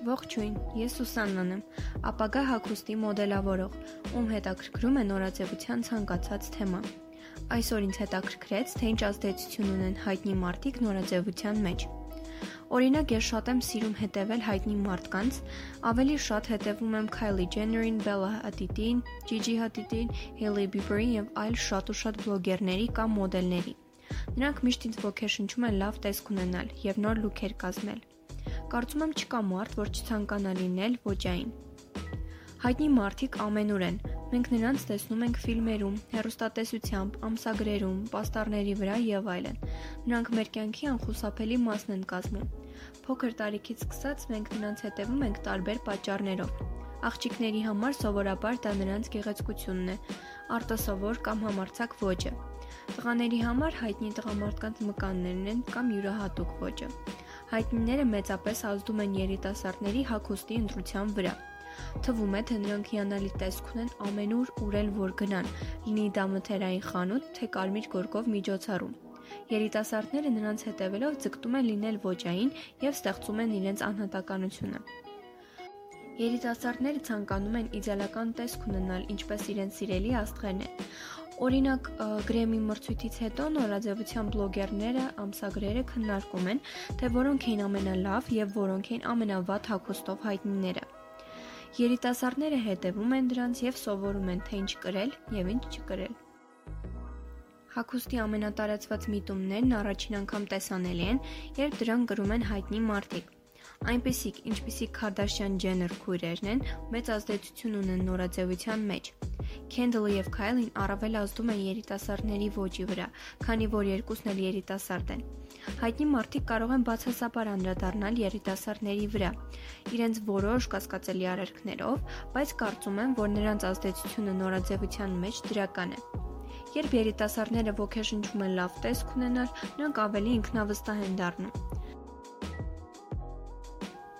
Ողջույն, ես Սուսաննան եմ, ապագա հագուստի մոդելավորող, ում հետաքրքրում է նորաձևության ցանկացած թեմա։ Այսօր ինձ հետաքրքրեց, թե ինչ ազդեցություն ունեն հայտնի մարդիկ նորաձևության մեջ։ Օրինակ, ես շատ եմ սիրում հետևել հայտնի մարդկանց, ավելի շատ հետևում եմ Kylie Jenner-ին, Bella Hadid-ին, Gigi Hadid-ին, Hailey Bieber-ին եւ այլ շատ ու շատ բլոգերների կամ մոդելների։ Նրանք միշտ ինձ ոգեշնչում են լավ տեսք ունենալ եւ նոր լուքեր կազմել։ Կարծում եմ չկա մարդ, որ չցանկանա լինել ոճային։ Հայտնի մարդիկ ամենուր են։ Մենք նրանց տեսնում ենք ֆիլմերում, հեռուստատեսությամբ, ամսագրերում, պաստառների վրա եւ այլն։ Նրանք մեր կյանքի անխուսափելի մասն են կազմում։ Փոքր տարիքից սկսած մենք նրանց հետևում ենք տարբեր պատճառներով։ Աղջիկների համար սովորաբար դա նրանց գեղեցկությունն է, արտասովոր կամ համարցակ ոճը։ Տղաների համար հայտնի տղամարդկանց մկաններն են կամ յուրահատուկ ոճը։ Հայտնիները մեծապես ազդում են երիտասարդների հագուստի ընտրության վրա։ Թվում է, թե նրանք հիանալի տեսք ունեն ամենուր ուր որ գնան, լինի դա մթերային խանութ, թե կարմիր գորգով միջոցառում։ Երիտասարդները նրանց հետևելով ձգտում են լինել ոճային եւ ստեղծում են իրենց անհատականությունը։ Երիտասարդները ցանկանում են իդեալական տեսք ունենալ, ինչպես իրենց սիրելի աստղերն են։ Օրինակ, Գրեմի մրցույթից հետո նորաձևության բլոգերները, ամսագրերը քննարկում են, թե որոնք էին ամենալավ եւ որոնք էին ամենավատ հագուստով հայտնիները։ Երիտասարդները հետևում են դրանց եւ սովորում են, թե ինչ կրել եւ ինչ չկրել։ Հագուստի ամենատարածված միտումներն առաջին անգամ տեսանելի են, երբ դրան գրում են հայտնի մարդիկ։ Այնպիսիք, ինչպիսիք Քարդաշյան Ջեններ քույրերն են, մեծ ազդեցություն ունեն նորաձևության մեջ։ Քենդլը եւ Քայլին առավել ազդում են երիտասարդների ոճի վրա, քանի որ երկուսն էլ երիտասարդ են։ Հայտնի մարդիկ կարող են բացասաբար անդրադառնալ երիտասարդների վրա, իրենց որոշ կասկածելի արարքներով, բայց կարծում եմ, որ նրանց ազդեցությունը նորաձևության մեջ դրական է։ Երբ երիտասարդները ոգեշնչում են լավ տեսք ունենալ, նրանք ավելի ինքնավստահ են դառնում։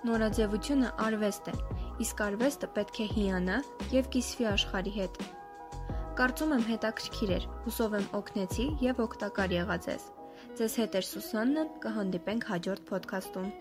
Նորաձևությունը արվեստ է, իսկ արվեստը պետք է հիանա եւ կիսվի աշխարհի հետ։ Կարծում եմ հետաքրքիր էր, հուսով եմ օգնեցի եւ օգտակար եղա ձեզ։ Ձեզ հետ է Սուսաննան, կհանդիպենք հաջորդ ոդքասթում։